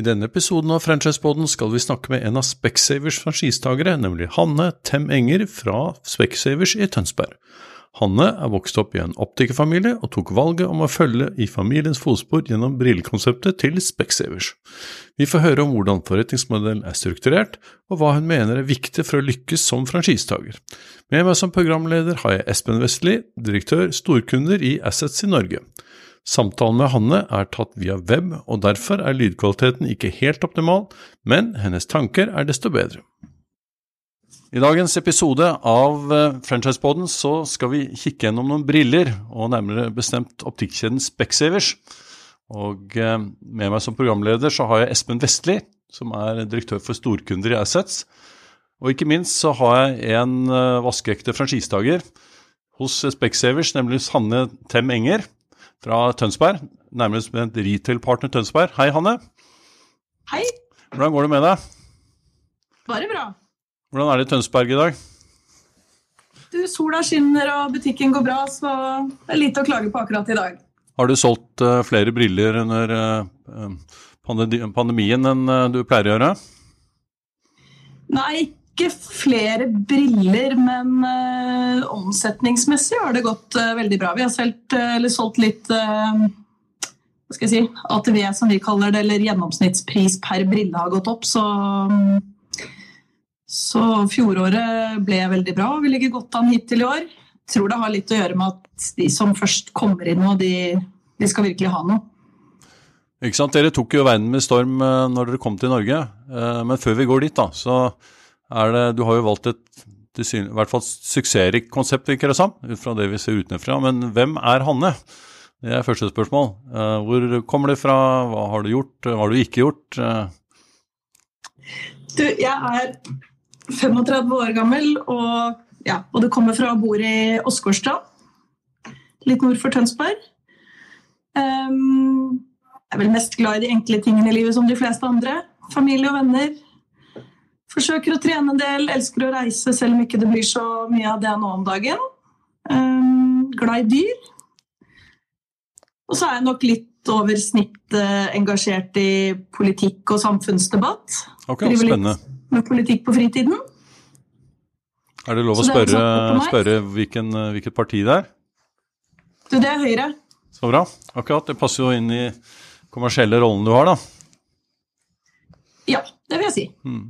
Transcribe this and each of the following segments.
I denne episoden av Franchiseboden skal vi snakke med en av Specsavers franchisetagere, nemlig Hanne Tem Enger fra Specsavers i Tønsberg. Hanne er vokst opp i en optikerfamilie og tok valget om å følge i familiens fotspor gjennom brillekonseptet til Specsavers. Vi får høre om hvordan forretningsmodellen er strukturert, og hva hun mener er viktig for å lykkes som franchisetager. Med meg som programleder har jeg Espen Vestli, direktør storkunder i Assets i Norge. Samtalen med Hanne er tatt via web, og derfor er lydkvaliteten ikke helt optimal, men hennes tanker er desto bedre. I dagens episode av Franchiseboden Franchisepoden så skal vi kikke gjennom noen briller, og nærmere bestemt optikkjeden Specsavers. Og eh, med meg som programleder så har jeg Espen Vestli, som er direktør for storkunder i Assets. Og ikke minst så har jeg en eh, vaskeekte franchisetaker hos Specsavers, nemlig Hanne Tem Enger fra Tønsberg, nærmere bestemt retail-partner Tønsberg. Hei, Hanne. Hei. Hvordan går det med deg? Bare bra. Hvordan er det i Tønsberg i dag? Du, Sola skinner og butikken går bra, så det er lite å klage på akkurat i dag. Har du solgt uh, flere briller under uh, pandemien enn du pleier å gjøre? Nei, ikke flere briller, men uh, omsetningsmessig har det gått uh, veldig bra. Vi har solgt, uh, solgt litt hva skal jeg si, ATV, som vi kaller det, eller gjennomsnittspris per brille har gått opp. Så, så fjoråret ble veldig bra, vi ligger godt an hittil i år. Tror det har litt å gjøre med at de som først kommer inn nå, de, de skal virkelig ha noe. Ikke sant? Dere tok jo verden med storm når dere kom til Norge, men før vi går dit, da, så det, du har jo valgt et i hvert fall suksessrikt konsept, virker det som, ut fra det vi ser utenfra. Men hvem er Hanne? Det er første spørsmål. Uh, hvor kommer det fra? Hva har du gjort? Hva har du ikke gjort? Uh. Du, jeg er 35 år gammel, og, ja, og det kommer fra å bo i Åsgårdstrand. Litt nord for Tønsberg. Um, jeg er vel mest glad i de enkle tingene i livet som de fleste andre. Familie og venner. Forsøker å trene en del, elsker å reise selv om ikke det blir så mye av det nå om dagen. Um, glad i dyr. Og så er jeg nok litt over snittet engasjert i politikk og samfunnsdebatt. Ok, spennende. litt Med politikk på fritiden. Er det lov å spørre, spørre hvilken, hvilket parti det er? Du, det er Høyre. Så bra. Akkurat. Det passer jo inn i kommersielle rollen du har, da. Ja, det vil jeg si. Hmm.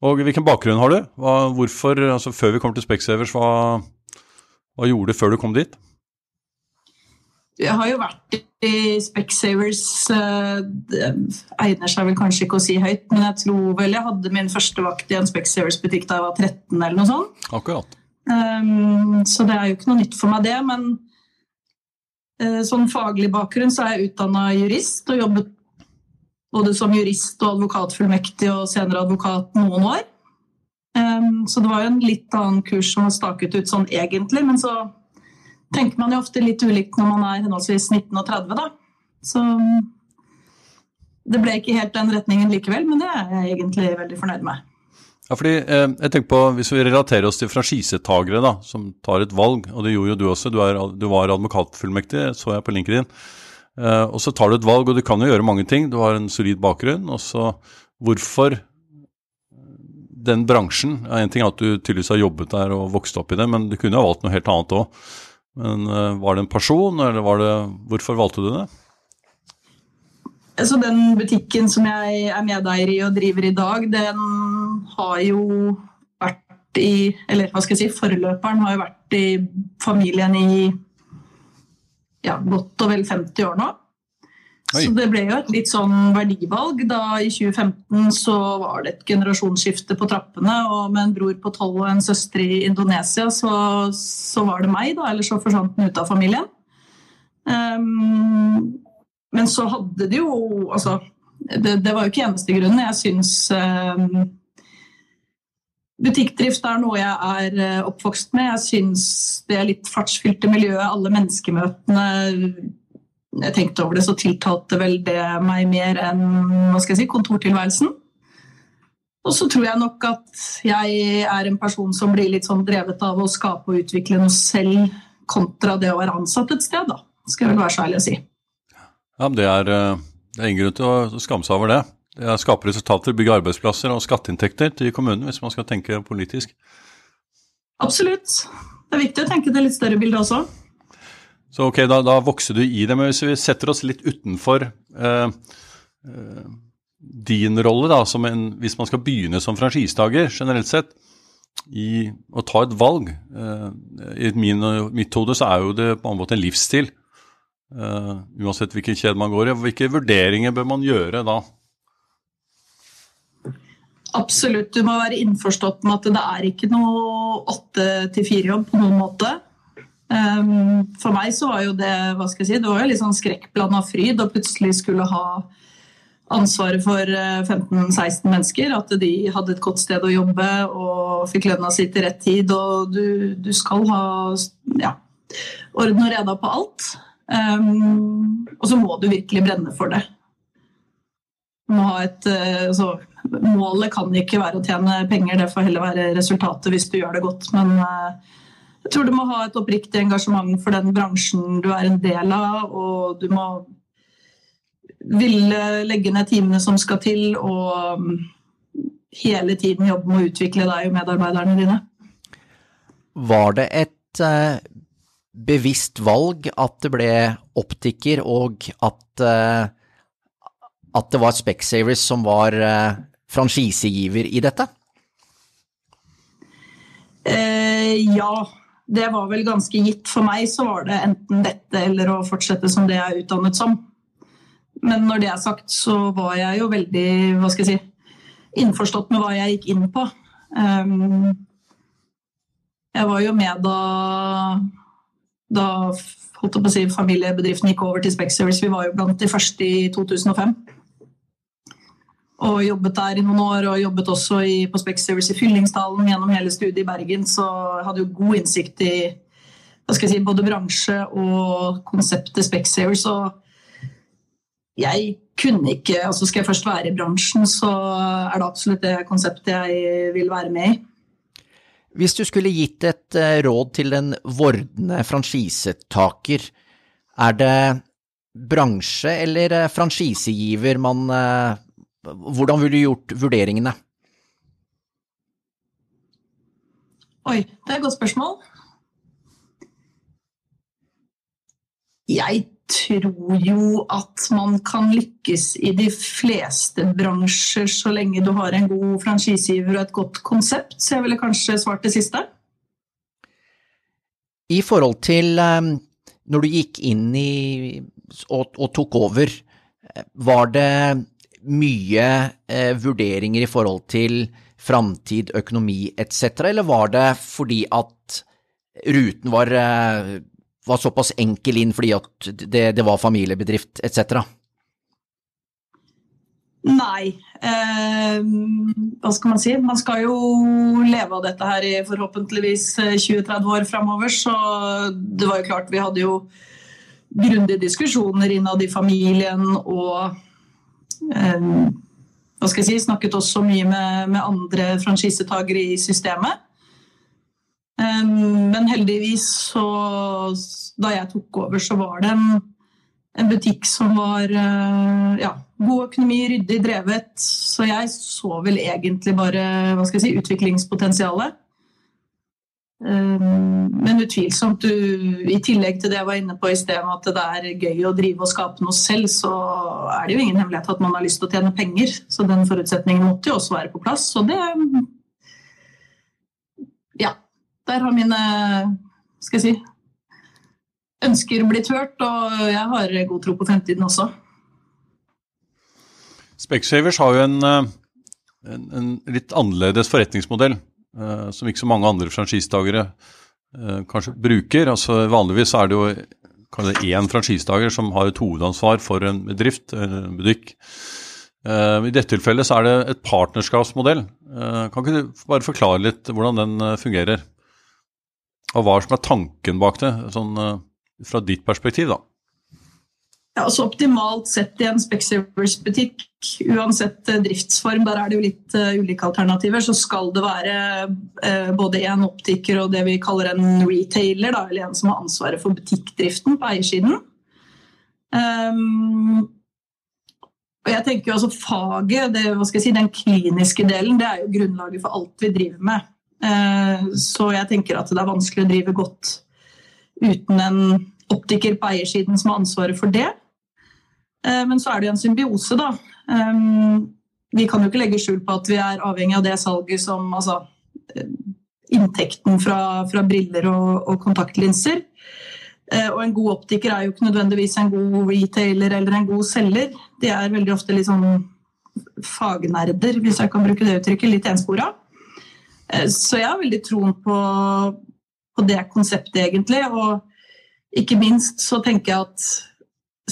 Og hvilken bakgrunn har du? Hva, hvorfor, altså Før vi kommer til Specsavers, hva, hva gjorde du før du kom dit? Jeg har jo vært i Specsavers uh, Det egner seg vel kanskje ikke å si høyt, men jeg tror vel jeg hadde min første vakt i en Specsavers-butikk da jeg var 13 eller noe sånt. Akkurat. Um, så det er jo ikke noe nytt for meg, det. Men uh, sånn faglig bakgrunn så er jeg utdanna jurist og jobbet både som jurist og advokatfullmektig og senere advokat noen år. Så det var jo en litt annen kurs som var staket ut sånn egentlig, men så tenker man jo ofte litt ulikt når man er henholdsvis 19 og 30, da. Så det ble ikke helt den retningen likevel, men det er jeg egentlig veldig fornøyd med. Ja, fordi eh, jeg tenker på, Hvis vi relaterer oss til franchisetagere da, som tar et valg, og det gjorde jo du også, du, er, du var advokatfullmektig, så jeg på LinkedIn. Uh, og så tar du et valg, og du kan jo gjøre mange ting. Du har en solid bakgrunn. Og så hvorfor den bransjen? En ting er at du tydeligvis har jobbet der og vokst opp i det, men du kunne ha valgt noe helt annet òg. Men uh, var det en person, eller var det Hvorfor valgte du det? Så Den butikken som jeg er medeier i og driver i dag, den har jo vært i Eller hva skal jeg si, forløperen har jo vært i familien i ja, godt og vel 50 år nå. Oi. Så det ble jo et litt sånn verdivalg. Da I 2015 så var det et generasjonsskifte på trappene, og med en bror på tolv og en søster i Indonesia, så, så var det meg, da. Eller så forsvant den ut av familien. Um, men så hadde det jo Altså, det, det var jo ikke eneste grunnen. Jeg syns um, Butikkdrift er noe jeg er eh, oppvokst med. Jeg syns det er litt fartsfylte miljøet, alle menneskemøtene jeg tenkte over det, så tiltalte vel det meg mer enn hva skal jeg si, kontortilværelsen. Og så tror jeg nok at jeg er en person som blir litt sånn drevet av å skape og utvikle noe selv, kontra det å være ansatt et sted, da. Skal jeg vel være så ærlig å si. Ja, men det er, eh, det er ingen grunn til å skamme seg over det. Det skape resultater, bygge arbeidsplasser og skatteinntekter til kommunen, hvis man skal tenke politisk. Absolutt. Det er viktig å tenke det litt større bildet også. Så ok, da, da, vokser du i det. Men hvis vi setter oss litt utenfor eh, eh, din rolle, da, en, hvis man skal begynne som franchisetaker generelt sett, i å ta et valg eh, I min, mitt hode så er jo det på en måte en livsstil. Eh, uansett hvilken kjede man går i. Hvilke vurderinger bør man gjøre da? Absolutt. Du må være innforstått med at det er ikke noe åtte til fire-jobb på noen måte. Um, for meg så var jo det hva skal jeg si, det var jo litt sånn skrekkblanda fryd å plutselig skulle ha ansvaret for 15-16 eh, mennesker. At de hadde et godt sted å jobbe og fikk lønna si til rett tid. Og du, du skal ha ja, orden og reda på alt. Um, og så må du virkelig brenne for det. Du må ha Et, uh, altså, målet kan ikke være å tjene penger, det får heller være resultatet hvis du gjør det godt. Men uh, jeg tror du må ha et oppriktig engasjement for den bransjen du er en del av, og du må ville legge ned timene som skal til, og um, hele tiden jobbe med å utvikle deg og medarbeiderne dine. Var det et uh, bevisst valg at det ble optiker, og at, uh, at det var Specsavers som var franchisegiver i dette? ja, det var vel ganske gitt. For meg så var det enten dette eller å fortsette som det jeg er utdannet som. Men når det er sagt, så var jeg jo veldig hva skal jeg si, innforstått med hva jeg gikk inn på. Um, jeg var jo med da, da holdt jeg på å si, familiebedriften gikk over til Specsavers. Vi var jo blant de første i 2005 og jobbet der i noen år. Og jobbet også i, på Specsavers i Fyllingsdalen gjennom hele studiet i Bergen. Så jeg hadde jo god innsikt i si, både bransje og konseptet Specsavers. Og jeg kunne ikke altså Skal jeg først være i bransjen, så er det absolutt det konseptet jeg vil være med i. Hvis du skulle gitt et eh, råd til en vordende franchisetaker, er det bransje eller eh, franchisegiver man eh, hvordan ville du gjort vurderingene? Oi, det er et godt spørsmål. Jeg tror jo at man kan lykkes i de fleste bransjer så lenge du har en god franchisegiver og et godt konsept, så jeg ville kanskje svart det siste. I forhold til eh, når du gikk inn i og, og tok over, eh, var det mye eh, vurderinger i forhold til framtid, økonomi etc., eller var det fordi at ruten var, eh, var såpass enkel inn fordi at det, det var familiebedrift etc.? Nei. Eh, hva skal man si? Man skal jo leve av dette her i forhåpentligvis 20-30 eh, år framover, så det var jo klart vi hadde jo grundige diskusjoner innad i familien og hva skal jeg si, snakket også mye med, med andre franchisetagere i systemet. Men heldigvis så Da jeg tok over, så var det en, en butikk som var eh, ja, god økonomi, ryddig drevet. Så jeg så vel egentlig bare hva skal jeg si, utviklingspotensialet. Ehm, men utvilsomt, du, i tillegg til det jeg var inne på i sted, at det er gøy å drive og skape noe selv, så er det jo ingen hemmelighet at man har lyst til å tjene penger. Så den forutsetningen måtte jo også være på plass. Og det Ja. Der har mine skal jeg si ønsker blitt hørt, og jeg har god tro på fremtiden også. Specshavers har jo en, en, en, litt annerledes forretningsmodell, som ikke så mange andre franchisetagere uh, kanskje bruker. Altså Vanligvis er det jo én franchisetager som har et hovedansvar for en bedrift, en butikk. Uh, I dette tilfellet så er det et partnerskapsmodell. kan ikke du bare forklare litt hvordan den fungerer? Og hva som er tanken bak det, sånn fra ditt perspektiv, da? Ja, altså Optimalt sett i en Specsavers-butikk, uansett uh, driftsform, der er det jo litt uh, ulike alternativer, så skal det være uh, både en optiker og det vi kaller en retailer, da, eller en som har ansvaret for butikkdriften på eiersiden. Um, og jeg tenker jo altså Faget, det, si, den kliniske delen, det er jo grunnlaget for alt vi driver med. så jeg tenker at det er vanskelig å drive godt uten en optiker på eiersiden som har ansvaret for det. Eh, men så er det jo en symbiose, da. Eh, vi kan jo ikke legge skjul på at vi er avhengig av det salget som Altså eh, inntekten fra, fra briller og, og, kontaktlinser. Og en god optiker er jo ikke nødvendigvis en god retailer eller en god selger. De er veldig ofte litt sånn fagnerder, hvis jeg kan bruke det uttrykket, litt enspora. Så jeg har veldig troen på, på det konseptet, egentlig. Og ikke minst så tenker jeg at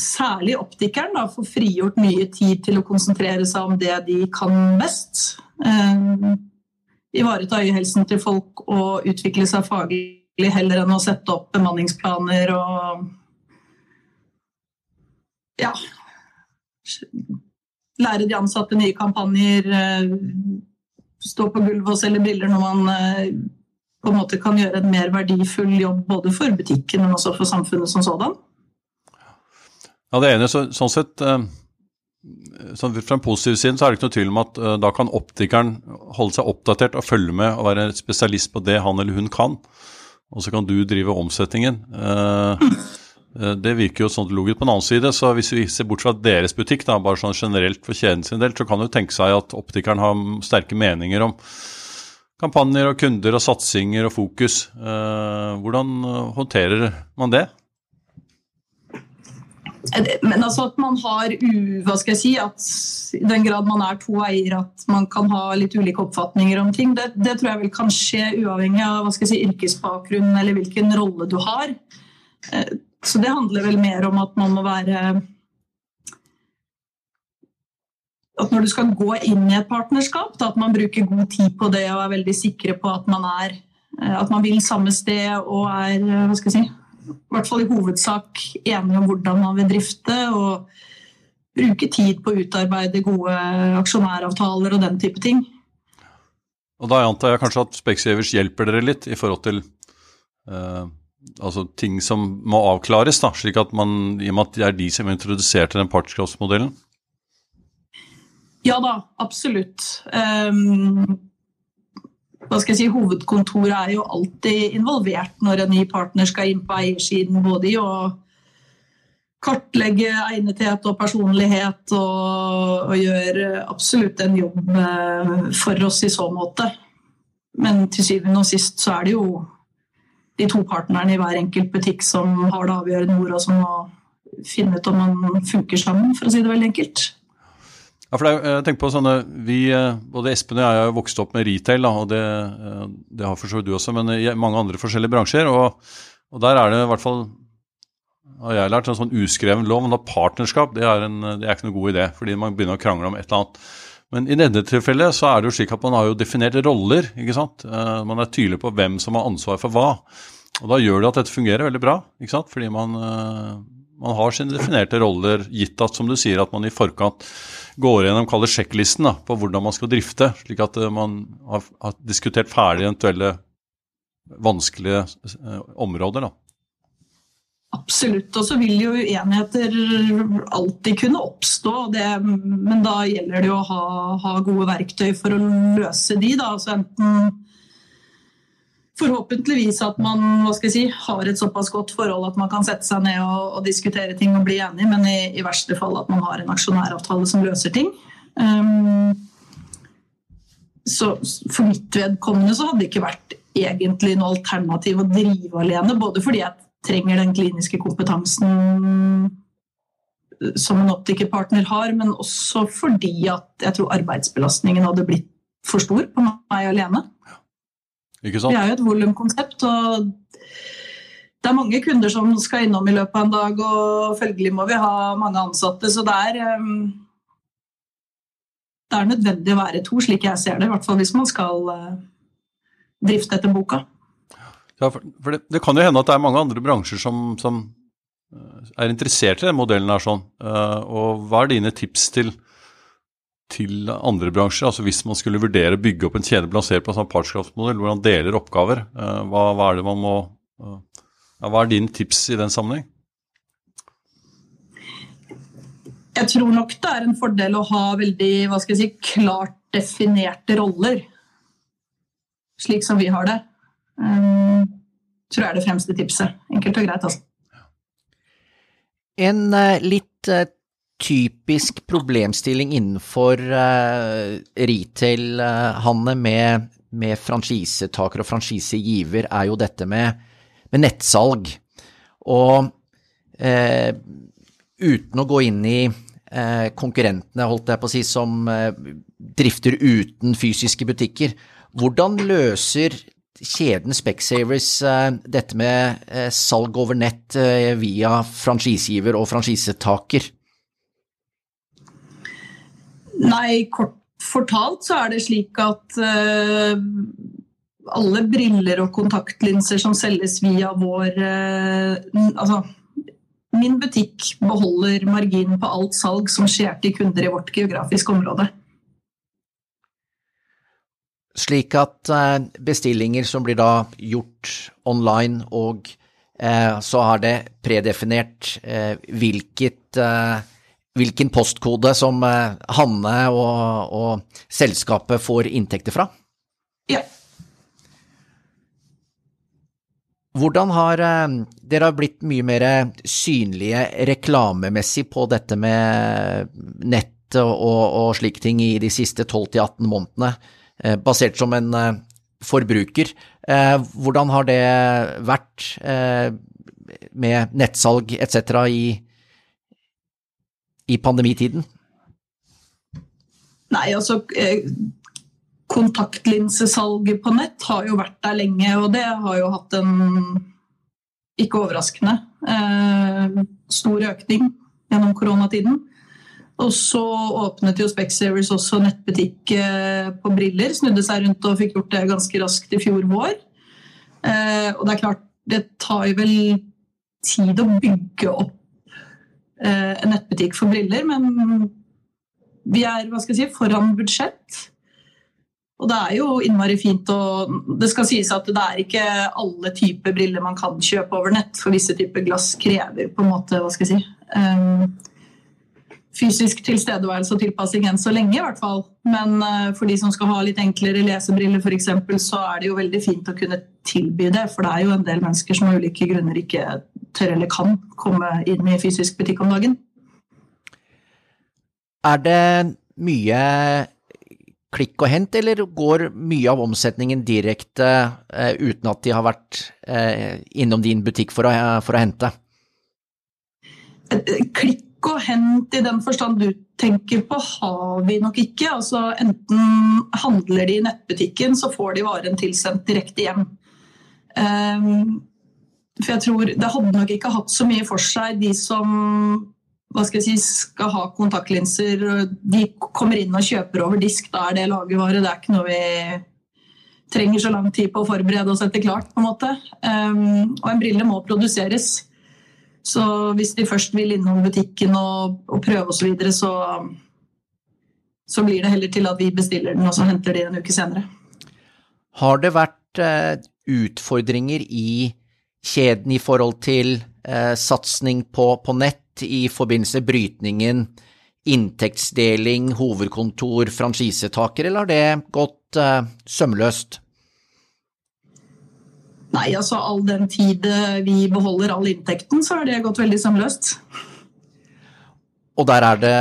særlig optikeren da, får frigjort mye tid til å konsentrere seg om det de kan best. Eh, ivareta øyehelsen til folk og utvikle seg faglig heller enn å sette opp bemanningsplaner og ja Lære de ansatte nye kampanjer. Eh, stå på gulvet og selge briller når man eh, på en måte kan gjøre en mer verdifull jobb både for butikken, men også for samfunnet som sådan. Ja, det ene, så, sånn sett eh, sånn Fra en positiv side så er det ikke noe tvil om at uh, da kan optikeren holde seg oppdatert og følge med og være spesialist på det han eller hun kan. Og så kan du drive omsetningen. Uh, det virker jo sånn logisk. På den annen side, så hvis vi ser bort fra deres butikk, da, bare sånn generelt for kjeden sin del, så kan jo tenke seg at optikeren har sterke meninger om kampanjer og kunder og satsinger og fokus. Eh, hvordan håndterer man det? Men altså at man har u, hva skal jeg si, at i den grad man er to eiere, at man kan ha litt ulike oppfatninger om ting, det, det tror jeg vel kan skje uavhengig av hva skal jeg si, yrkesbakgrunn eller hvilken rolle du har. Eh, så det handler vel mer om at man må være at når du skal gå inn i et partnerskap, da, at man bruker god tid på det og er veldig sikre på at man er eh, at man vil samme sted og er eh, hva skal jeg si, i hvert fall i hovedsak enige om hvordan man vil drifte. og bruke tid på å utarbeide gode aksjonæravtaler og den type ting. Og Da antar jeg kanskje at Specsavers hjelper dere litt i forhold til eh, altså ting som må avklares, da, slik at man, i og med at det er de som introduserte den partnerskapsmodellen? Ja da, absolutt. Um, hva skal jeg si, Hovedkontoret er jo alltid involvert når en ny partner skal inn på eiersiden. Både i å kartlegge egnethet og personlighet og, og gjøre absolutt en jobb eh, for oss i så måte. Men til syvende og sist så er det jo de to partnerne i hver enkelt butikk som har det avgjørende ordet, og som må finne ut om man funker sammen, for å si det veldig enkelt. Ja, for er, jeg tenker på sånne, vi, eh, Både Espen og jeg har vokst opp med retail, da, og det, eh, det har for så vidt du også, men i mange andre forskjellige bransjer. Og, og, der er det i hvert fall har jeg lært en sånn uskreven lov om at partnerskap det er, en, det er ikke noe god idé, fordi man begynner å krangle om et eller annet. Men i dette tilfellet så er det jo slik at man har jo definert roller. ikke sant? Eh, man er tydelig på hvem som har ansvar for hva. Og da gjør det at dette fungerer veldig bra, ikke sant? fordi man, man har sine definerte roller, gitt at som du sier, at man i forkant går gjennom kaller sjekklisten da, på hvordan man skal drifte, slik at eh, man har, har diskutert ferdig eventuelle vanskelige eh, områder. da. Absolutt. Og så vil jo uenigheter alltid kunne oppstå. Det, men da gjelder det jo å ha, ha, gode verktøy for å løse de. Da. Altså enten forhåpentligvis at man hva skal jeg si, har et såpass godt forhold at man kan sette seg ned og, og diskutere ting og bli enig, men i, i, verste fall at man har en aksjonæravtale som løser ting. Um, så for mitt vedkommende så hadde det ikke vært egentlig noe alternativ å drive alene. Både fordi jeg trenger den kliniske kompetansen som en optikerpartner har, men også fordi at jeg tror arbeidsbelastningen hadde blitt for stor på meg alene. Ikke Vi sant? er jo et volumkonsept, og det er mange kunder som skal innom i løpet av en dag, og følgelig må vi ha mange ansatte, så det er eh, det er nødvendig å være to, slik jeg ser det, i hvert fall hvis man skal eh, drifte etter boka. Ja, for for det, det kan jo hende at det er mange andre bransjer som, som eh, er interessert i den modellen her sånn. Eh, og hva er dine tips til, til andre bransjer? Altså hvis man skulle vurdere å bygge opp en kjede basert på en sånn partskraftsmodell, hvor man deler oppgaver, eh, hva, hva er det man må eh, ja, Hva er dine tips i den sammenheng? Jeg tror nok det er en fordel å ha veldig hva skal jeg si, klart definerte roller, slik som vi har det. Um, tror jeg er det fremste tipset. Enkelt og greit, altså. En eh, litt typisk problemstilling innenfor uh, eh, Hanne, med, med franchisetaker og franchisegiver, er jo dette med, med nettsalg. Og uh, uten å gå inn i uh, konkurrentene, holdt jeg på å si, som eh, drifter uten fysiske butikker, hvordan løser kjeden Specsavers eh, dette med eh, salg over nett eh, via franchisegiver og franchisetaker? Nei, kort fortalt så er det slik at uh, alle briller og kontaktlinser som selges via vår uh, Altså, min butikk beholder marginen på alt salg som skjer til kunder i vårt geografiske område. Slik at eh, bestillinger som blir da gjort online, og eh, så har det predefinert eh, hvilket, eh, hvilken postkode som eh, Hanne og, og selskapet får inntekter fra. Ja. Hvordan har eh, dere har blitt mye mer synlige reklamemessig på dette med nett og, og, slike ting i de siste 12-18 månedene, eh, basert som en forbruker? Hvordan har det vært med nettsalg etc. i, i pandemitiden? Nei, altså eh, Kontaktlinsesalget på nett har jo vært der lenge, og det har jo hatt en ikke overraskende eh, stor økning gjennom koronatiden. Og så åpnet jo Specsavers også nettbutikk eh, på briller. Snudde seg rundt og fikk gjort det ganske raskt i fjor vår. Eh, og det er klart, det tar jo vel tid å bygge opp en nettbutikk for briller, men vi er hva skal jeg si, foran budsjett. Og det er jo innmari fint å Det skal sies at det er ikke alle typer briller man kan kjøpe over nett, for visse typer glass krever på en måte, hva skal jeg si um, Fysisk tilstedeværelse og tilpassing enn så lenge, i hvert fall. Men uh, for de som skal ha litt enklere lesebriller, f.eks., så er det jo veldig fint å kunne tilby det. For det er jo en del mennesker som av ulike grunner ikke tør eller kan komme inn i fysisk butikk om dagen. Er det mye klikk og hent, eller går mye av omsetningen direkte eh, uten at de har vært eh, innom din butikk for å, for å hente? Klikk og hent i den forstand du tenker på, har vi nok ikke. Altså, enten handler de i nettbutikken, så får de varen tilsendt direkte hjem. Um, for jeg tror Det hadde nok ikke hatt så mye for seg, de som hva skal, jeg si, skal ha kontaktlinser. De kommer inn og kjøper over disk, da er det lagervare. Det er ikke noe vi trenger så lang tid på å forberede oss etter klart. på en måte. Um, og en brille må produseres. Så hvis de først vil innom butikken og, og prøve osv., så, videre, så så blir det heller til at vi bestiller den, og så henter de en uke senere. Har det vært eh, utfordringer i kjeden i forhold til eh, satsing på, på nett i forbindelse med brytningen, inntektsdeling, hovedkontor, franchisetaker, eller har det gått eh, sømløst? Nei, altså all den tid eh, vi beholder all inntekten, så har det gått veldig sømløst. Og der er det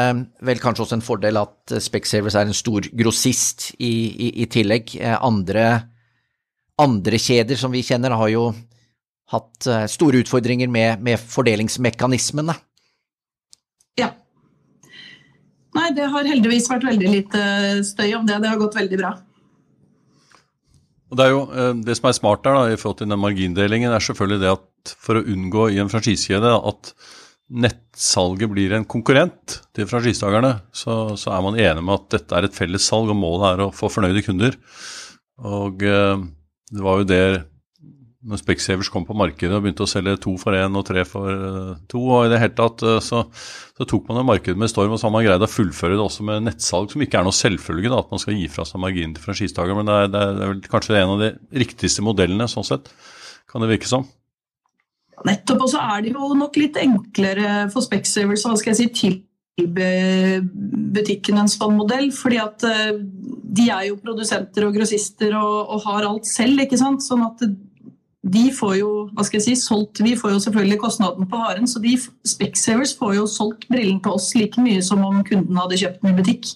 vel kanskje også en fordel at Specservice er en stor grossist i, i, i tillegg. Eh, Andre, andre kjeder som vi kjenner har jo hatt eh, store utfordringer med, med fordelingsmekanismene. Ja. Nei, det har heldigvis vært veldig lite støy om det. Det har gått veldig bra. Og Det er jo eh, det som er smart der da, i forhold til den margindelingen, er selvfølgelig det at for å unngå i en franchisekjede at nettsalget blir en konkurrent til franchisetakerne, så, så, er man enig med at dette er et fellessalg, og målet er å få fornøyde kunder. Og eh, det var jo det når Specsavers kom på markedet og begynte å selge to for én og tre for uh, to, og i det hele tatt uh, så, så, tok man det markedet med storm, og så har man greid å fullføre det også med nettsalg, som ikke er noe selvfølge, at man skal gi fra seg marginen til franchisetaker, men det er, det, er, vel kanskje en av de riktigste modellene sånn sett, kan det virke som. Nettopp, og så er det jo nok litt enklere for Specsavers hva skal jeg si, tilby butikken en sånn modell, fordi at uh, de er jo produsenter og grossister og, og har alt selv, ikke sant, sånn at de får jo hva skal jeg si, solgt, Vi får jo selvfølgelig kostnaden på varen, så de Specsavers får jo solgt brillen til oss like mye som om kunden hadde kjøpt den i butikk.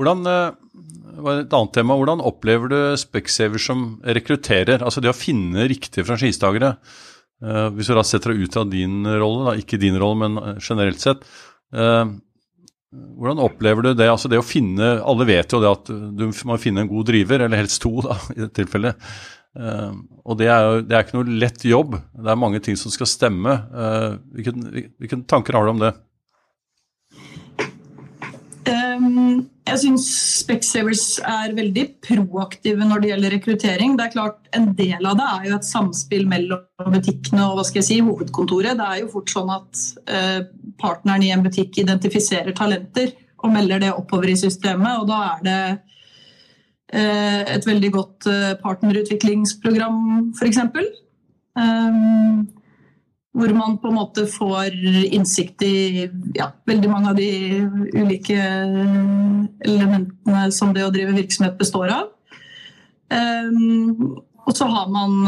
Hvordan, eh, et annet tema, hvordan opplever du Specsavers som rekrutterer? Altså det å finne riktige franchisetakere. Eh, hvis du da setter deg ut av din rolle, da, ikke din rolle, men eh, generelt sett. Hvordan opplever du det? Altså det å finne, Alle vet jo det at du må finne en god driver, eller helst to da, i dette tilfellet. Uh, og det er jo det er ikke noe lett jobb. Det er mange ting som skal stemme. Uh, hvilke, hvilke, tanker har du om det? Um, jeg syns Specsavers er veldig proaktive når det gjelder rekruttering. Det er klart En del av det er jo et samspill mellom butikkene og hva skal jeg si, hovedkontoret. Det er jo fort sånn at uh, partneren i en butikk identifiserer talenter og melder det oppover i systemet. og da er det et veldig godt eh, partnerutviklingsprogram, f.eks. Um, hvor man på en måte får innsikt i ja, veldig mange av de ulike elementene som det å drive virksomhet består av. Um, og så har man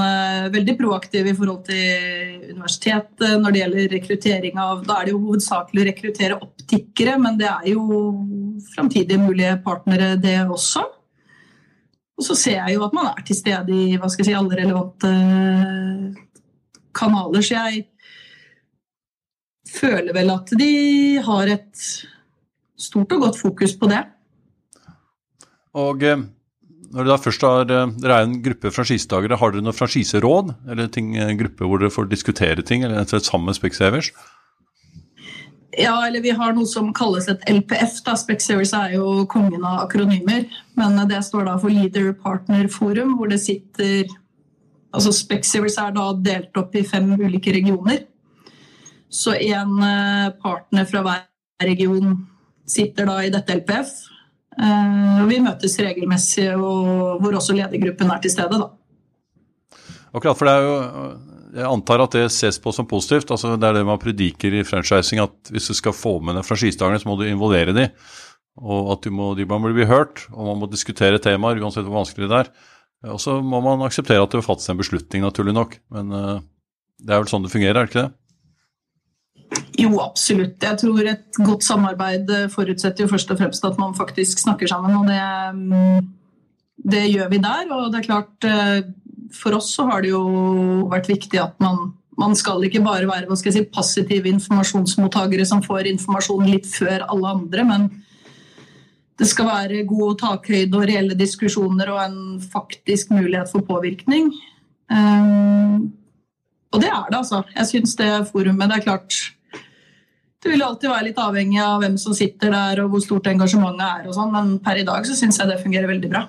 veldig proaktiv i forhold til universitetet når det gjelder rekruttering av Da er det jo hovedsakelig å rekruttere optikere, men det er jo framtidige mulige partnere, det også. Og så ser jeg jo at man er til stede i hva skal jeg si, alle relevante kanaler. Så jeg føler vel at de har et stort og godt fokus på det. Og eh, når dere da først har, eh, dere er en gruppe franchisetagere, har dere noe franchiseråd? Eller ting, en gruppe hvor dere får diskutere ting, eller sammen med Specsavers? Ja, eller vi har noe som kalles et LPF. da, Specsavers er jo kongen av akronymer. Men det står da for Leader Partner Forum, hvor det sitter altså Specseries er da delt opp i fem ulike regioner. Så en eh, partner fra hver region sitter da i dette LPF. Eh, vi møtes regelmessig, og hvor også ledergruppen er til stede. da. Akkurat, for det er jo jeg antar at det ses på som positivt. altså Det er det man prediker i franchising, at hvis du skal få med deg franchisetakerne, så må du involvere dem. Og at må, de må bli hørt, og man må diskutere temaer uansett hvor vanskelig det er. Og så må man akseptere at det vil fattes en beslutning, naturlig nok. Men uh, det er vel sånn det fungerer, er det ikke det? Jo, absolutt. Jeg tror et godt samarbeid forutsetter jo først og fremst at man faktisk snakker sammen. Og det, mm, det gjør vi der. Og det er klart uh, for oss så har det jo vært viktig at man, man skal ikke bare være hva skal jeg si, passive informasjonsmottakere som får informasjon litt før alle andre, men det skal være god takhøyde og reelle diskusjoner og en faktisk mulighet for påvirkning. Um, og det er det, altså. Jeg syns det forumet Det er klart Det vil alltid være litt avhengig av hvem som sitter der og hvor stort engasjementet er, og sånn, men per i dag så syns jeg det fungerer veldig bra.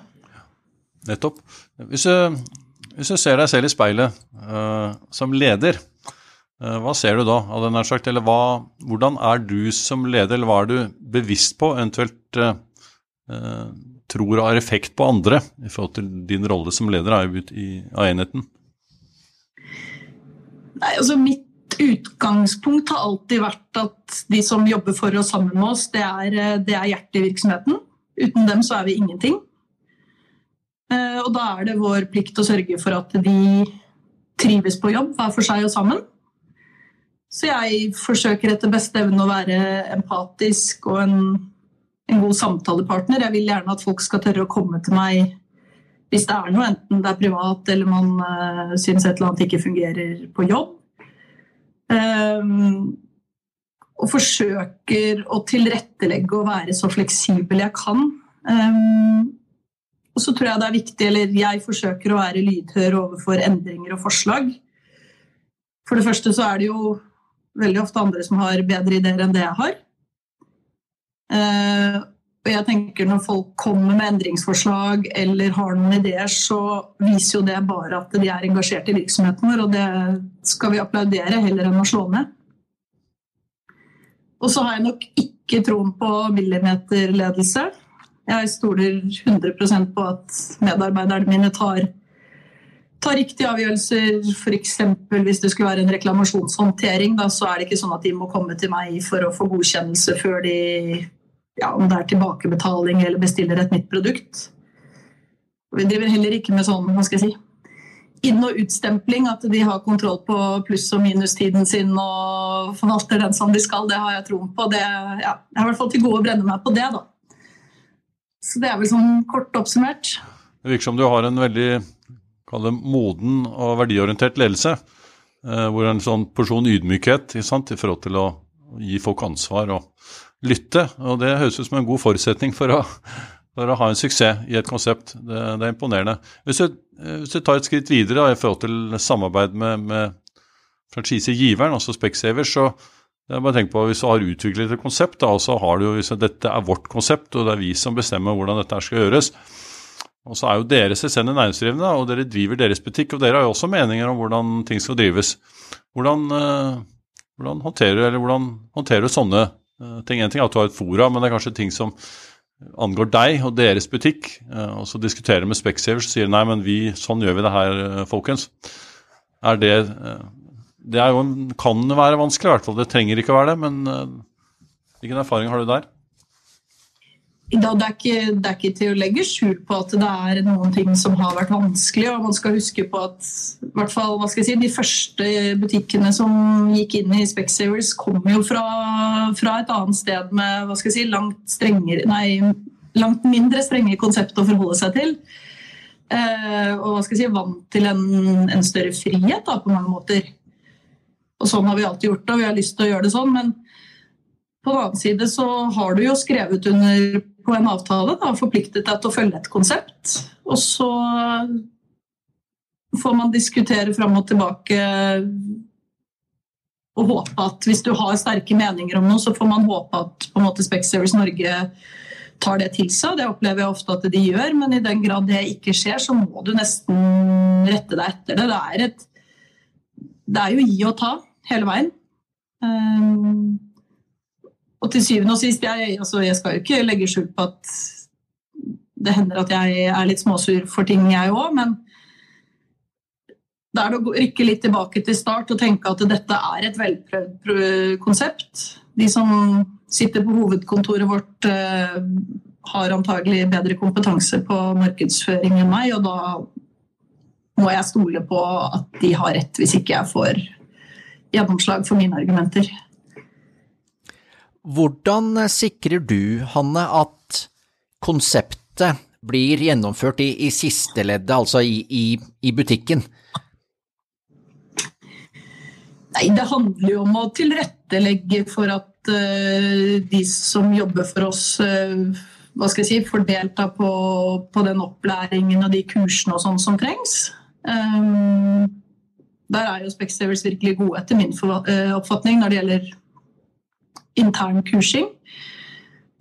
Nettopp. Hvis, hvis du ser deg selv i speilet uh, som leder, uh, hva ser du da? sagt? Eller hva, hvordan er du som leder, eller hva er du bevisst på, eventuelt uh, tror har effekt på andre i forhold til din rolle som leder av enheten? Nei, altså Mitt utgangspunkt har alltid vært at de som jobber for og sammen med oss, det er, det er hjertet i virksomheten. Uten dem så er vi ingenting. Eh, og da er det vår plikt å sørge for at de trives på jobb, hver for seg og sammen. Så jeg forsøker etter beste evne å være empatisk og en, en, god samtalepartner. Jeg vil gjerne at folk skal tørre å komme til meg hvis det er noe, enten det er privat eller man uh, syns et eller annet ikke fungerer på jobb. Um, og forsøker å tilrettelegge og være så fleksibel jeg kan. Um, og så tror jeg det er viktig, eller jeg forsøker å være lydhør overfor endringer og forslag. For det første så er det jo veldig ofte andre som har bedre ideer enn det jeg har. Uh, og jeg tenker Når folk kommer med endringsforslag eller har noen ideer, så viser jo det bare at de er engasjert i virksomheten vår, og det skal vi applaudere heller enn å slå ned. Og så har jeg nok ikke troen på millimeterledelse. Jeg stoler 100% på at medarbeiderne mine tar, tar riktige avgjørelser. F.eks. hvis det skulle være en reklamasjonshåndtering, da, så er det ikke sånn at de må komme til meg for å få godkjennelse før de ja, om det er tilbakebetaling eller bestiller et nytt produkt. Vi driver heller ikke med sånn, hva skal jeg si, inn- og utstempling, at de har kontroll på pluss- og minustiden sin og forvalter den som de skal. Det har jeg troen på. Det, ja, jeg har i hvert fall til gode å brenne meg på det, da. Så det er vel sånn kort oppsummert. Det virker som du har en veldig det, moden og verdiorientert ledelse. Eh, hvor en sånn porsjon ydmykhet i forhold til å gi folk ansvar og lytte. Og det høres ut som en god forutsetning for å, for å ha en suksess i et konsept. Det, det er imponerende. Hvis du, hvis du, tar et skritt videre i forhold til samarbeid med, med franchisegiveren, altså Specsavers, så jeg bare tenk på Hvis du har utviklet et konsept, da, og så har du jo hvis dette er vårt konsept, og det er vi som bestemmer hvordan dette skal gjøres. Og så er jo dere selvstendig næringsdrivende, og dere driver deres butikk. Og dere har jo også meninger om hvordan ting skal drives. Hvordan, uh, hvordan håndterer, du sånne Eh, ting. En ting er at du har et fora, men det er kanskje ting som angår deg og deres butikk. Eh, og så diskuterer med Specsavers og sier nei, men vi, sånn gjør vi det her, eh, folkens. Er det Det er jo, kan være vanskelig, i hvert fall. Det trenger ikke å være det, men hvilken erfaring har du der? det, er ikke, det, er ikke, til å legge skjul på at det er noen ting som har vært vanskelig. og Man skal huske på at hvert fall, hva skal jeg si, de første butikkene som gikk inn i Specsavers, kom jo fra, fra, et annet sted med hva skal jeg si, langt, strengere, nei, langt mindre strenge konsept å forholde seg til. Eh, og hva skal jeg si, vant til en, en større frihet da, på mange måter. Og sånn har vi alltid gjort det, og vi har lyst til å gjøre det sånn. men på den annen side så har du jo skrevet under på en avtale og forpliktet deg til å følge et konsept. Og så får man diskutere fram og tilbake og håpe at hvis du har sterke meninger om noe, så får man håpe at på en måte Specsavers Norge tar det til seg. Det opplever jeg ofte at de gjør, men i den grad det ikke skjer, så må du nesten rette deg etter det. Det er, et, det er jo gi og ta hele veien. Um, og til syvende og sist, jeg, altså, jeg skal jo ikke legge skjul på at det hender at jeg er litt småsur for ting, jeg òg, men det er det å rykke litt tilbake til start og tenke at dette er et velprøvd konsept. De som sitter på hovedkontoret vårt, uh, har antagelig bedre kompetanse på markedsføring enn meg, og da må jeg stole på at de har rett, hvis ikke jeg får gjennomslag for mine argumenter. Hvordan sikrer du, Hanne, at konseptet blir gjennomført i, i siste leddet, altså i, i, i, butikken? Nei, det handler jo om å tilrettelegge for at uh, de som jobber for oss, uh, hva skal jeg si, får delta på, på, den opplæringen og de kursene og sånn som trengs. Um, der er jo Specsavers virkelig gode, etter min oppfatning, når det gjelder intern kursing.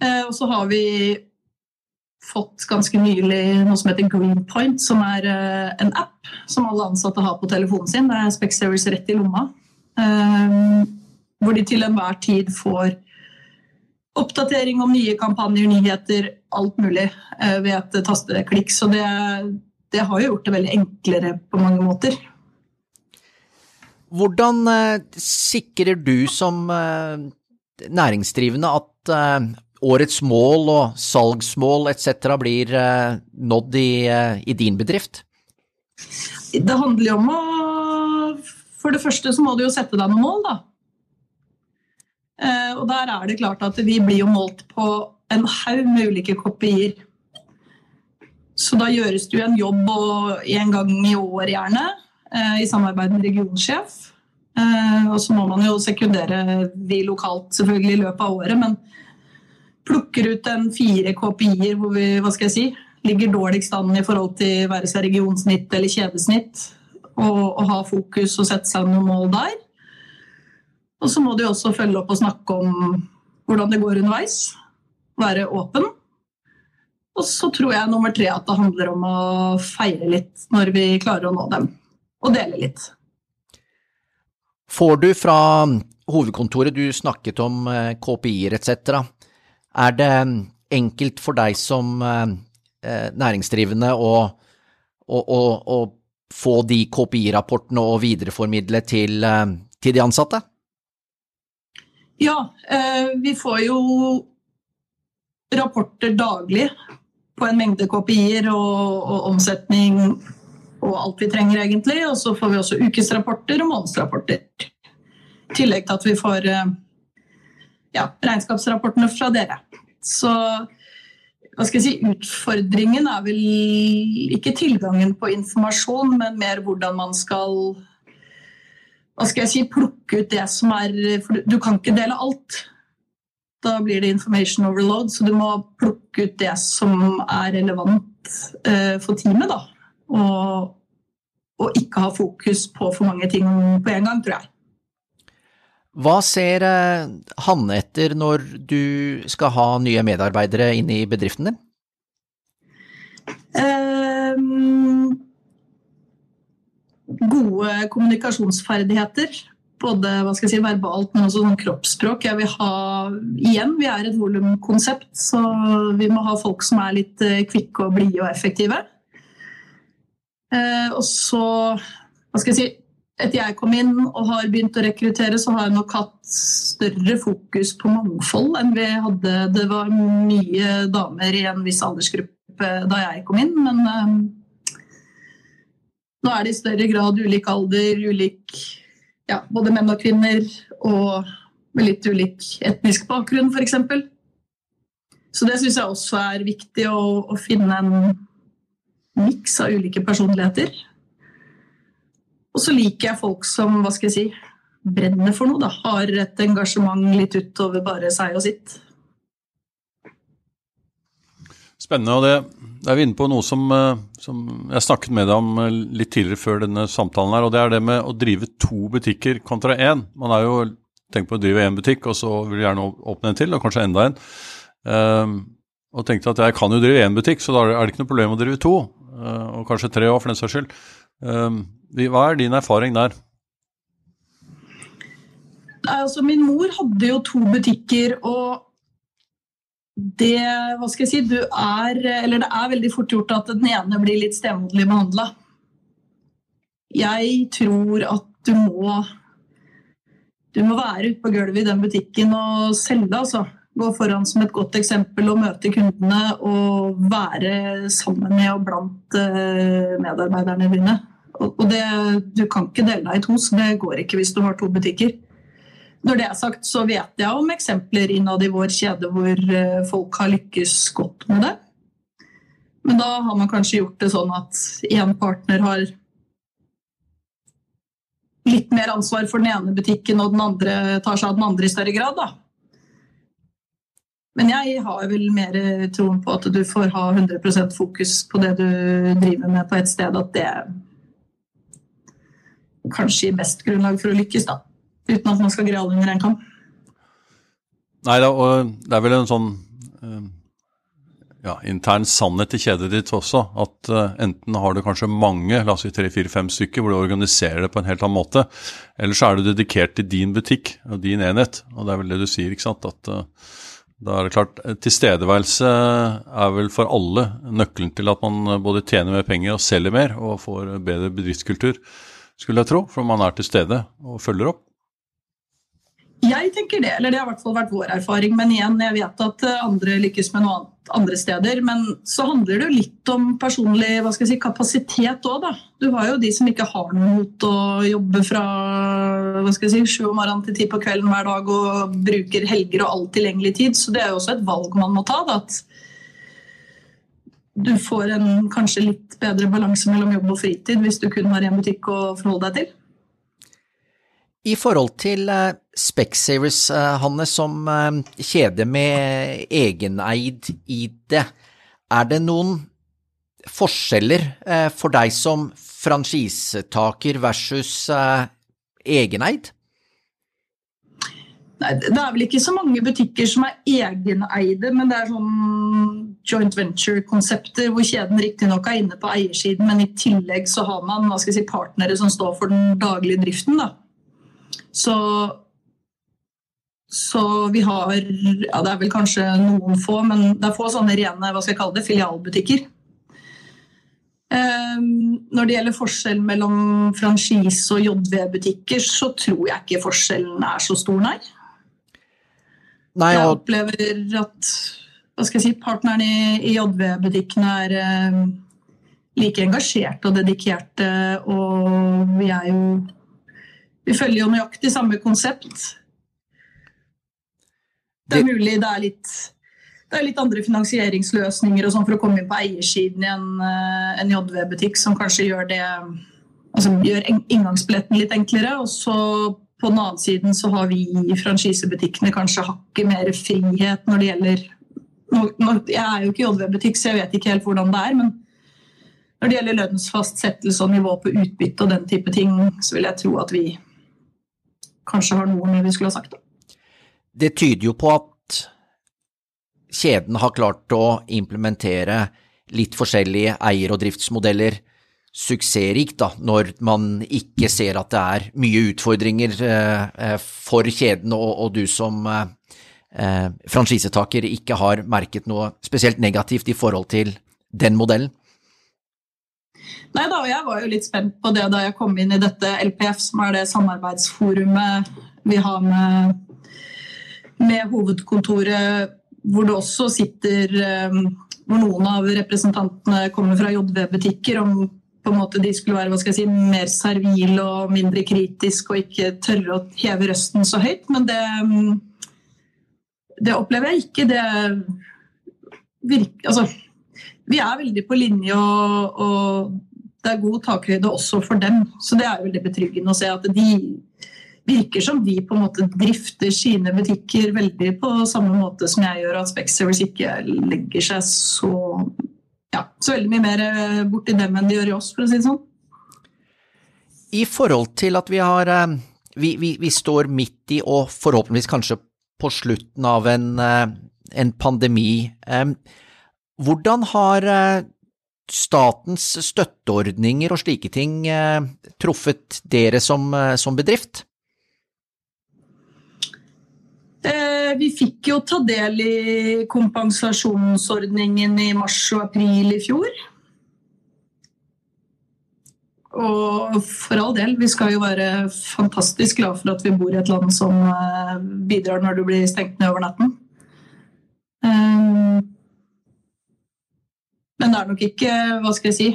Eh, og så har vi fått ganske nylig noe som heter Greenpoint, som er eh, en app som alle ansatte har på telefonen sin. Det er Specsavers rett i lomma. Eh, hvor de til enhver tid får oppdatering om nye kampanjer, nyheter, alt mulig ved et tasteklikk. Så det, det har jo gjort det veldig enklere på mange måter. Hvordan sikrer du som næringsdrivende at uh, årets mål og salgsmål etc. blir nådd i, i, din bedrift? Det handler jo om å For det første så må du jo sette deg noen mål, da. og der er det klart at vi blir jo målt på en haug med ulike kopier. Så da gjøres det jo en jobb en gang i år, gjerne, i samarbeid med regionsjef Eh, og så må man jo sekundere de lokalt selvfølgelig i løpet av året, men plukker ut en fire KPI-er hvor vi hva skal jeg si, ligger dårligst an i forhold til være seg regionsnitt eller kjedesnitt, og, og ha fokus og sette seg noen mål der. Og så må du også følge opp og snakke om hvordan det går underveis. Være åpen. Og så tror jeg nummer tre at det handler om å feire litt når vi klarer å nå dem. Og dele litt. Får du fra hovedkontoret, du snakket om eh, KPI-er etc. Er det enkelt for deg som eh, eh, næringsdrivende å, å, å, å få de KPI-rapportene og videreformidle til, til de ansatte? Ja, vi får jo rapporter daglig på en mengde KPI-er og, og, omsetning og alt vi trenger, egentlig. Og så får vi også ukesrapporter og månedsrapporter. I tillegg til at vi får eh, ja, regnskapsrapportene fra dere. Så hva skal jeg si, utfordringen er vel ikke tilgangen på informasjon, men mer hvordan man skal hva skal jeg si, plukke ut det som er For du kan ikke dele alt. Da blir det information overload, så du må plukke ut det som er relevant uh, for teamet. da. Og, og, ikke ha fokus på for mange ting på en gang, tror jeg. Hva ser uh, Hanne etter når du skal ha nye medarbeidere inn i bedriften din? Um, gode kommunikasjonsferdigheter både hva skal jeg si, verbalt, men også sånn kroppsspråk. Jeg vil ha Igjen, vi er et volumkonsept, så vi må ha folk som er litt eh, kvikke og blide og effektive. Eh, og så Hva skal jeg si Etter jeg kom inn og har begynt å rekruttere, så har jeg nok hatt større fokus på mangfold enn vi hadde. Det var mye damer i en viss aldersgruppe da jeg kom inn, men eh, nå er det i større grad ulik alder, ulik ja, både menn og kvinner, og med litt ulik etnisk bakgrunn, f.eks. Så det syns jeg også er viktig, å, å finne en miks av ulike personligheter. Og så liker jeg folk som hva skal jeg si, brenner for noe, da. Har et engasjement litt utover bare seg og sitt. Spennende. og det, det er vi inne på noe som, eh, som, jeg snakket med deg om eh, litt tidligere før denne samtalen. her, og Det er det med å drive to butikker kontra én. Man har jo tenkt på å drive én butikk, og så vil du gjerne åpne en til, og kanskje enda en. Um, og tenkte at jeg kan jo drive én butikk, så da er det ikke noe problem å drive to. Uh, og kanskje tre år for den saks skyld. Um, hva er din erfaring der? Altså Min mor hadde jo to butikker, og det hva skal jeg si, du er, eller det er veldig fort gjort at den ene blir litt stemoderlig behandla. Jeg tror at du må du må være ute på gulvet i den butikken og selge. altså. Gå foran som et godt eksempel og møte kundene og være sammen med og blant eh, medarbeiderne dine. Og det, du kan ikke dele deg i to, så det går ikke hvis du har to butikker. Når det er sagt, så vet jeg om eksempler innad i vår kjede hvor eh, folk har lykkes godt med det. Men da har man kanskje gjort det sånn at én partner har litt mer ansvar for den ene butikken, og den andre tar seg av den andre i større grad, da. Men jeg har vel mer troen på at du får ha 100% fokus på det du driver med på et sted, at det kanskje gir best grunnlag for å lykkes, da uten at man skal greie alle under én kam. Nei da, og det er vel en sånn eh, ja, intern sannhet i kjedet ditt også. At uh, enten har du kanskje mange, la oss si tre, fire, fem stykker, hvor du organiserer det på en helt annen måte. Eller så er du dedikert til din butikk og din enhet. Og det er vel det du sier, ikke sant. At da er det klart, tilstedeværelse er vel for alle nøkkelen til at man både tjener mer penger og selger mer og får bedre bedriftskultur, skulle jeg tro. For man er til stede og følger opp. Jeg tenker det, eller det har i hvert fall vært vår erfaring. Men igjen, jeg vet at eh, andre lykkes med noe annet andre steder. Men så handler det jo litt om personlig hva skal jeg si, kapasitet òg, da. Du har jo de som ikke har noe mot å jobbe fra hva skal jeg si, sju om morgenen til ti på kvelden hver dag og bruker helger og all tilgjengelig tid. Så det er jo også et valg man må ta. da, at du får en kanskje litt bedre balanse mellom jobb og fritid hvis du kun har én butikk å forholde deg til. I forhold til uh, Specsavers, uh, Hanne, som uh, kjede med egeneid ID, er det noen forskjeller for deg som franchisetaker versus egeneid? Nei, det er vel ikke så mange butikker som er egeneide, men det er sånn joint venture-konsepter hvor kjeden riktignok er inne på eiersiden, men i tillegg så har man hva skal jeg si, partnere som står for den daglige driften. Da. Så, så vi har ja, Det er vel kanskje noen få, men det er få sånne rene hva skal jeg kalle det, filialbutikker. Um, når det gjelder forskjell mellom franchise og JV-butikker, så tror jeg ikke forskjellen er så stor, nei. nei og... Jeg opplever at hva skal jeg si, partnerne i, i JV-butikkene er eh, like engasjerte og dedikerte, og vi er jo Vi følger jo nøyaktig samme konsept. Det er mulig det er litt det er litt andre finansieringsløsninger sånn for å komme inn på eiersiden i en, eh, en JV-butikk som kanskje gjør det altså gjør inngangsbilletten litt enklere. Og så på den annen siden så har vi i franchisebutikkene kanskje hakket mer frihet når det gjelder Jeg er jo ikke JV-butikk, så jeg vet ikke helt hvordan det er. men når det gjelder lønnsfastsettelse og nivå på utbytte og den type ting, så vil jeg tro at vi kanskje har noe mer vi skulle ha sagt. Det tyder jo på at kjeden har klart å implementere litt forskjellige eier- og driftsmodeller suksessrikt, da, når man ikke ser at det er mye utfordringer eh, eh for kjeden, og, du som eh, eh, franchisetaker ikke har merket noe spesielt negativt i forhold til den modellen? Nei da, og jeg var jo litt spent på det da jeg kom inn i dette LPF, som er det samarbeidsforumet vi har med, med hovedkontoret hvor det også sitter eh, hvor noen av representantene kommer fra JV-butikker, om på en måte de skulle være hva skal jeg si, mer servile og mindre kritiske og ikke tørre å heve røsten så høyt. Men det, det opplever jeg ikke. Det virker Altså, vi er veldig på linje, og, og det er god takhøyde også for dem. Så det er veldig betryggende å se at de virker som de på en måte drifter sine butikker veldig på samme måte som jeg gjør, at Specsavers ikke legger seg så, ja, så veldig mye mer eh, borti dem enn de gjør i oss, for å si det sånn. I forhold til at vi har eh, vi, vi, vi står midt i, og forhåpentligvis kanskje på slutten av en, eh, en pandemi, hvordan har statens støtteordninger og slike ting truffet dere som, som bedrift? Eh, vi fikk jo ta del i kompensasjonsordningen i mars og april i fjor. Og for all del, vi skal jo være fantastisk glad for at vi bor i et land som eh, bidrar når du blir stengt ned over natten. Men det er nok ikke Hva skal jeg si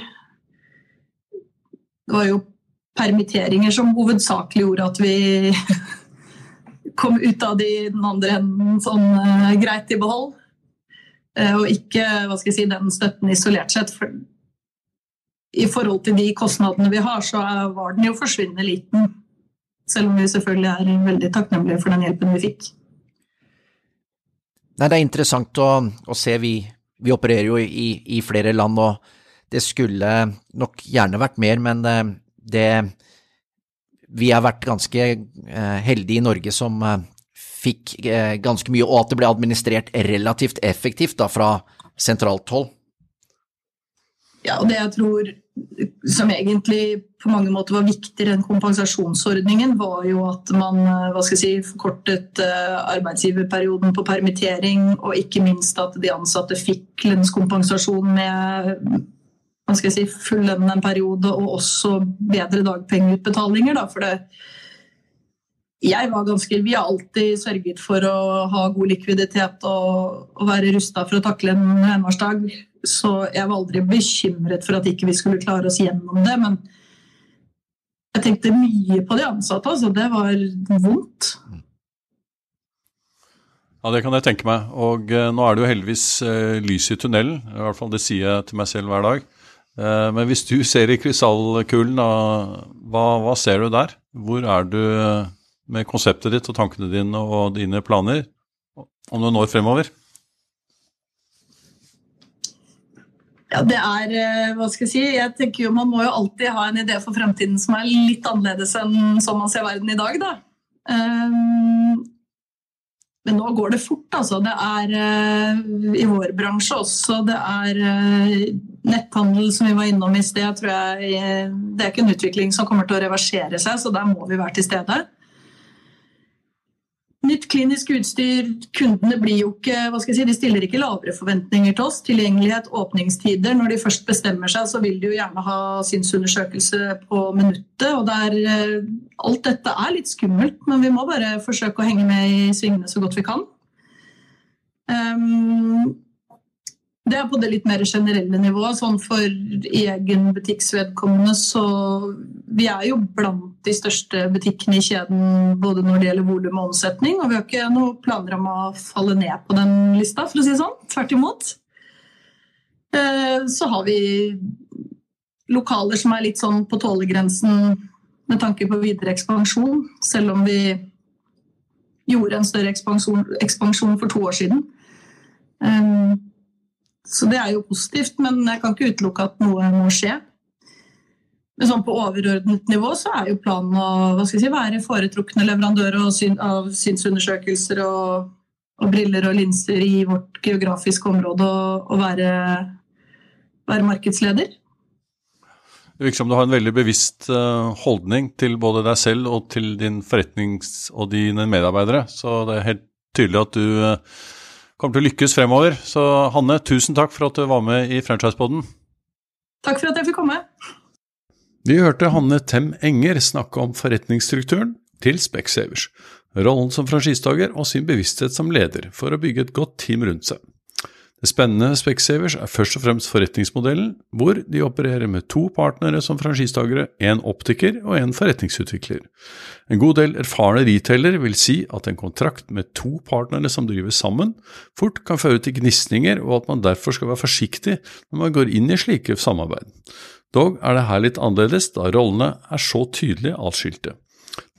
Det var jo permitteringer som hovedsakelig gjorde at vi kom ut av de den andre enden sånn uh, greit i behold. Uh, og ikke hva skal jeg si, den støtten isolert sett. For I forhold til de kostnadene vi har, så var den jo forsvinnende liten. Selv om vi selvfølgelig er veldig takknemlige for den hjelpen vi fikk. Nei, det er interessant å, å se. Vi, vi, opererer jo i, i, flere land, og det skulle nok gjerne vært mer, men det, det vi har vært ganske eh, heldige i Norge som eh, fikk eh, ganske mye, og at det ble administrert relativt effektivt da, fra sentralt hold. Ja, og det jeg tror som egentlig på mange måter var viktigere enn kompensasjonsordningen, var jo at man hva skal jeg si, forkortet arbeidsgiverperioden på permittering, og ikke minst at de ansatte fikk lønnskompensasjon med hva skal jeg si, full lønn en periode og også bedre dagpengeutbetalinger. Da, for det, jeg var ganske, Vi har alltid sørget for å ha god likviditet og, og være rusta for å takle en henvarsdag. Så jeg var aldri bekymret for at ikke vi skulle klare oss gjennom det. Men jeg tenkte mye på de ansatte. altså Det var vondt. Ja, Det kan jeg tenke meg. Og uh, nå er det jo heldigvis uh, lys i tunnelen. I hvert fall Det sier jeg til meg selv hver dag. Eh, men hvis du ser i krystallkulen, hva, hva, ser du der? Hvor er du med konseptet ditt og tankene dine og dine planer om du når fremover? Ja, det er eh, Hva skal jeg si? Jeg tenker jo Man må jo alltid ha en idé for fremtiden som er litt annerledes enn sånn man ser verden i dag, da. Um, men nå går det fort, altså. Det er uh, i vår bransje også. Det er uh, netthandel som vi var innom i sted. tror jeg Det er ikke en utvikling som kommer til å reversere seg, så der må vi være til stede. Nytt klinisk utstyr. Kundene blir jo ikke, hva skal jeg si, de stiller ikke lavere forventninger til oss. Tilgjengelighet, åpningstider. Når de først bestemmer seg, så vil de jo gjerne ha synsundersøkelse på minuttet. og der, eh, Alt dette er litt skummelt, men vi må bare forsøke å henge med i svingene så godt vi kan. Um, det er på det litt mer generelle nivået. Sånn for egen butikksvedkommende så Vi er jo blant de største butikkene i kjeden både når det gjelder volum og omsetning, og vi har ikke noen planer om å falle ned på den lista, for å si det sånn. Tvert imot. Eh, så har vi lokaler som er litt sånn på tålegrensen med tanke på videre ekspansjon, selv om vi gjorde en større ekspansjon, ekspansjon for to år siden. Så det er jo positivt, men jeg kan ikke utelukke at noe må skje. Men sånn på overordnet nivå så er jo planen å si, være foretrukne leverandører av synsundersøkelser og, og, briller og linser i vårt geografiske område og, og være, være, markedsleder. Det virker som du har en veldig bevisst eh, holdning til både deg selv og til din forretnings- og dine medarbeidere. Så det er helt tydelig at du eh, kommer til å lykkes fremover. Så Hanne, tusen takk for at du var med i Franchiseboden. Takk for at jeg fikk komme. Vi hørte Hanne Tem Enger snakke om forretningsstrukturen til Specsavers, rollen som franchisetaker og sin bevissthet som leder for å bygge et godt team rundt seg. Det spennende Specsavers er først og fremst forretningsmodellen, hvor de opererer med to partnere som franchisetakere, en optiker og en forretningsutvikler. En god del erfarne retailer vil si at en kontrakt med to partnere som driver sammen, fort kan føre til gnisninger, og at man derfor skal være forsiktig når man går inn i slike samarbeid. Dog er det her litt annerledes, da rollene er så tydelig atskilte.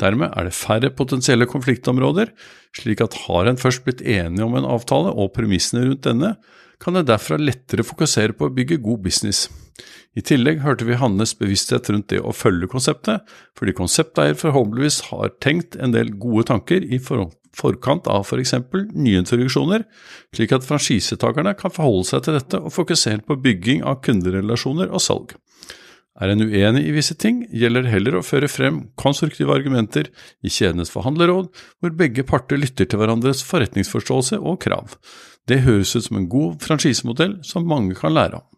Dermed er det færre potensielle konfliktområder, slik at har en først blitt enige om en avtale og premissene rundt denne, kan det derfra lettere fokusere på å bygge god business. I tillegg hørte vi Hannes bevissthet rundt det å følge konseptet, fordi konsepteier forhåpentligvis har tenkt en del gode tanker i forkant av f.eks. For nyintroduksjoner, slik at franchisetakerne kan forholde seg til dette og fokusere på bygging av kunderelasjoner og salg. Er en uenig i visse ting, gjelder det heller å føre frem konstruktive argumenter i kjedenes forhandlerråd, hvor begge parter lytter til hverandres forretningsforståelse og krav. Det høres ut som en god franchisemodell som mange kan lære av.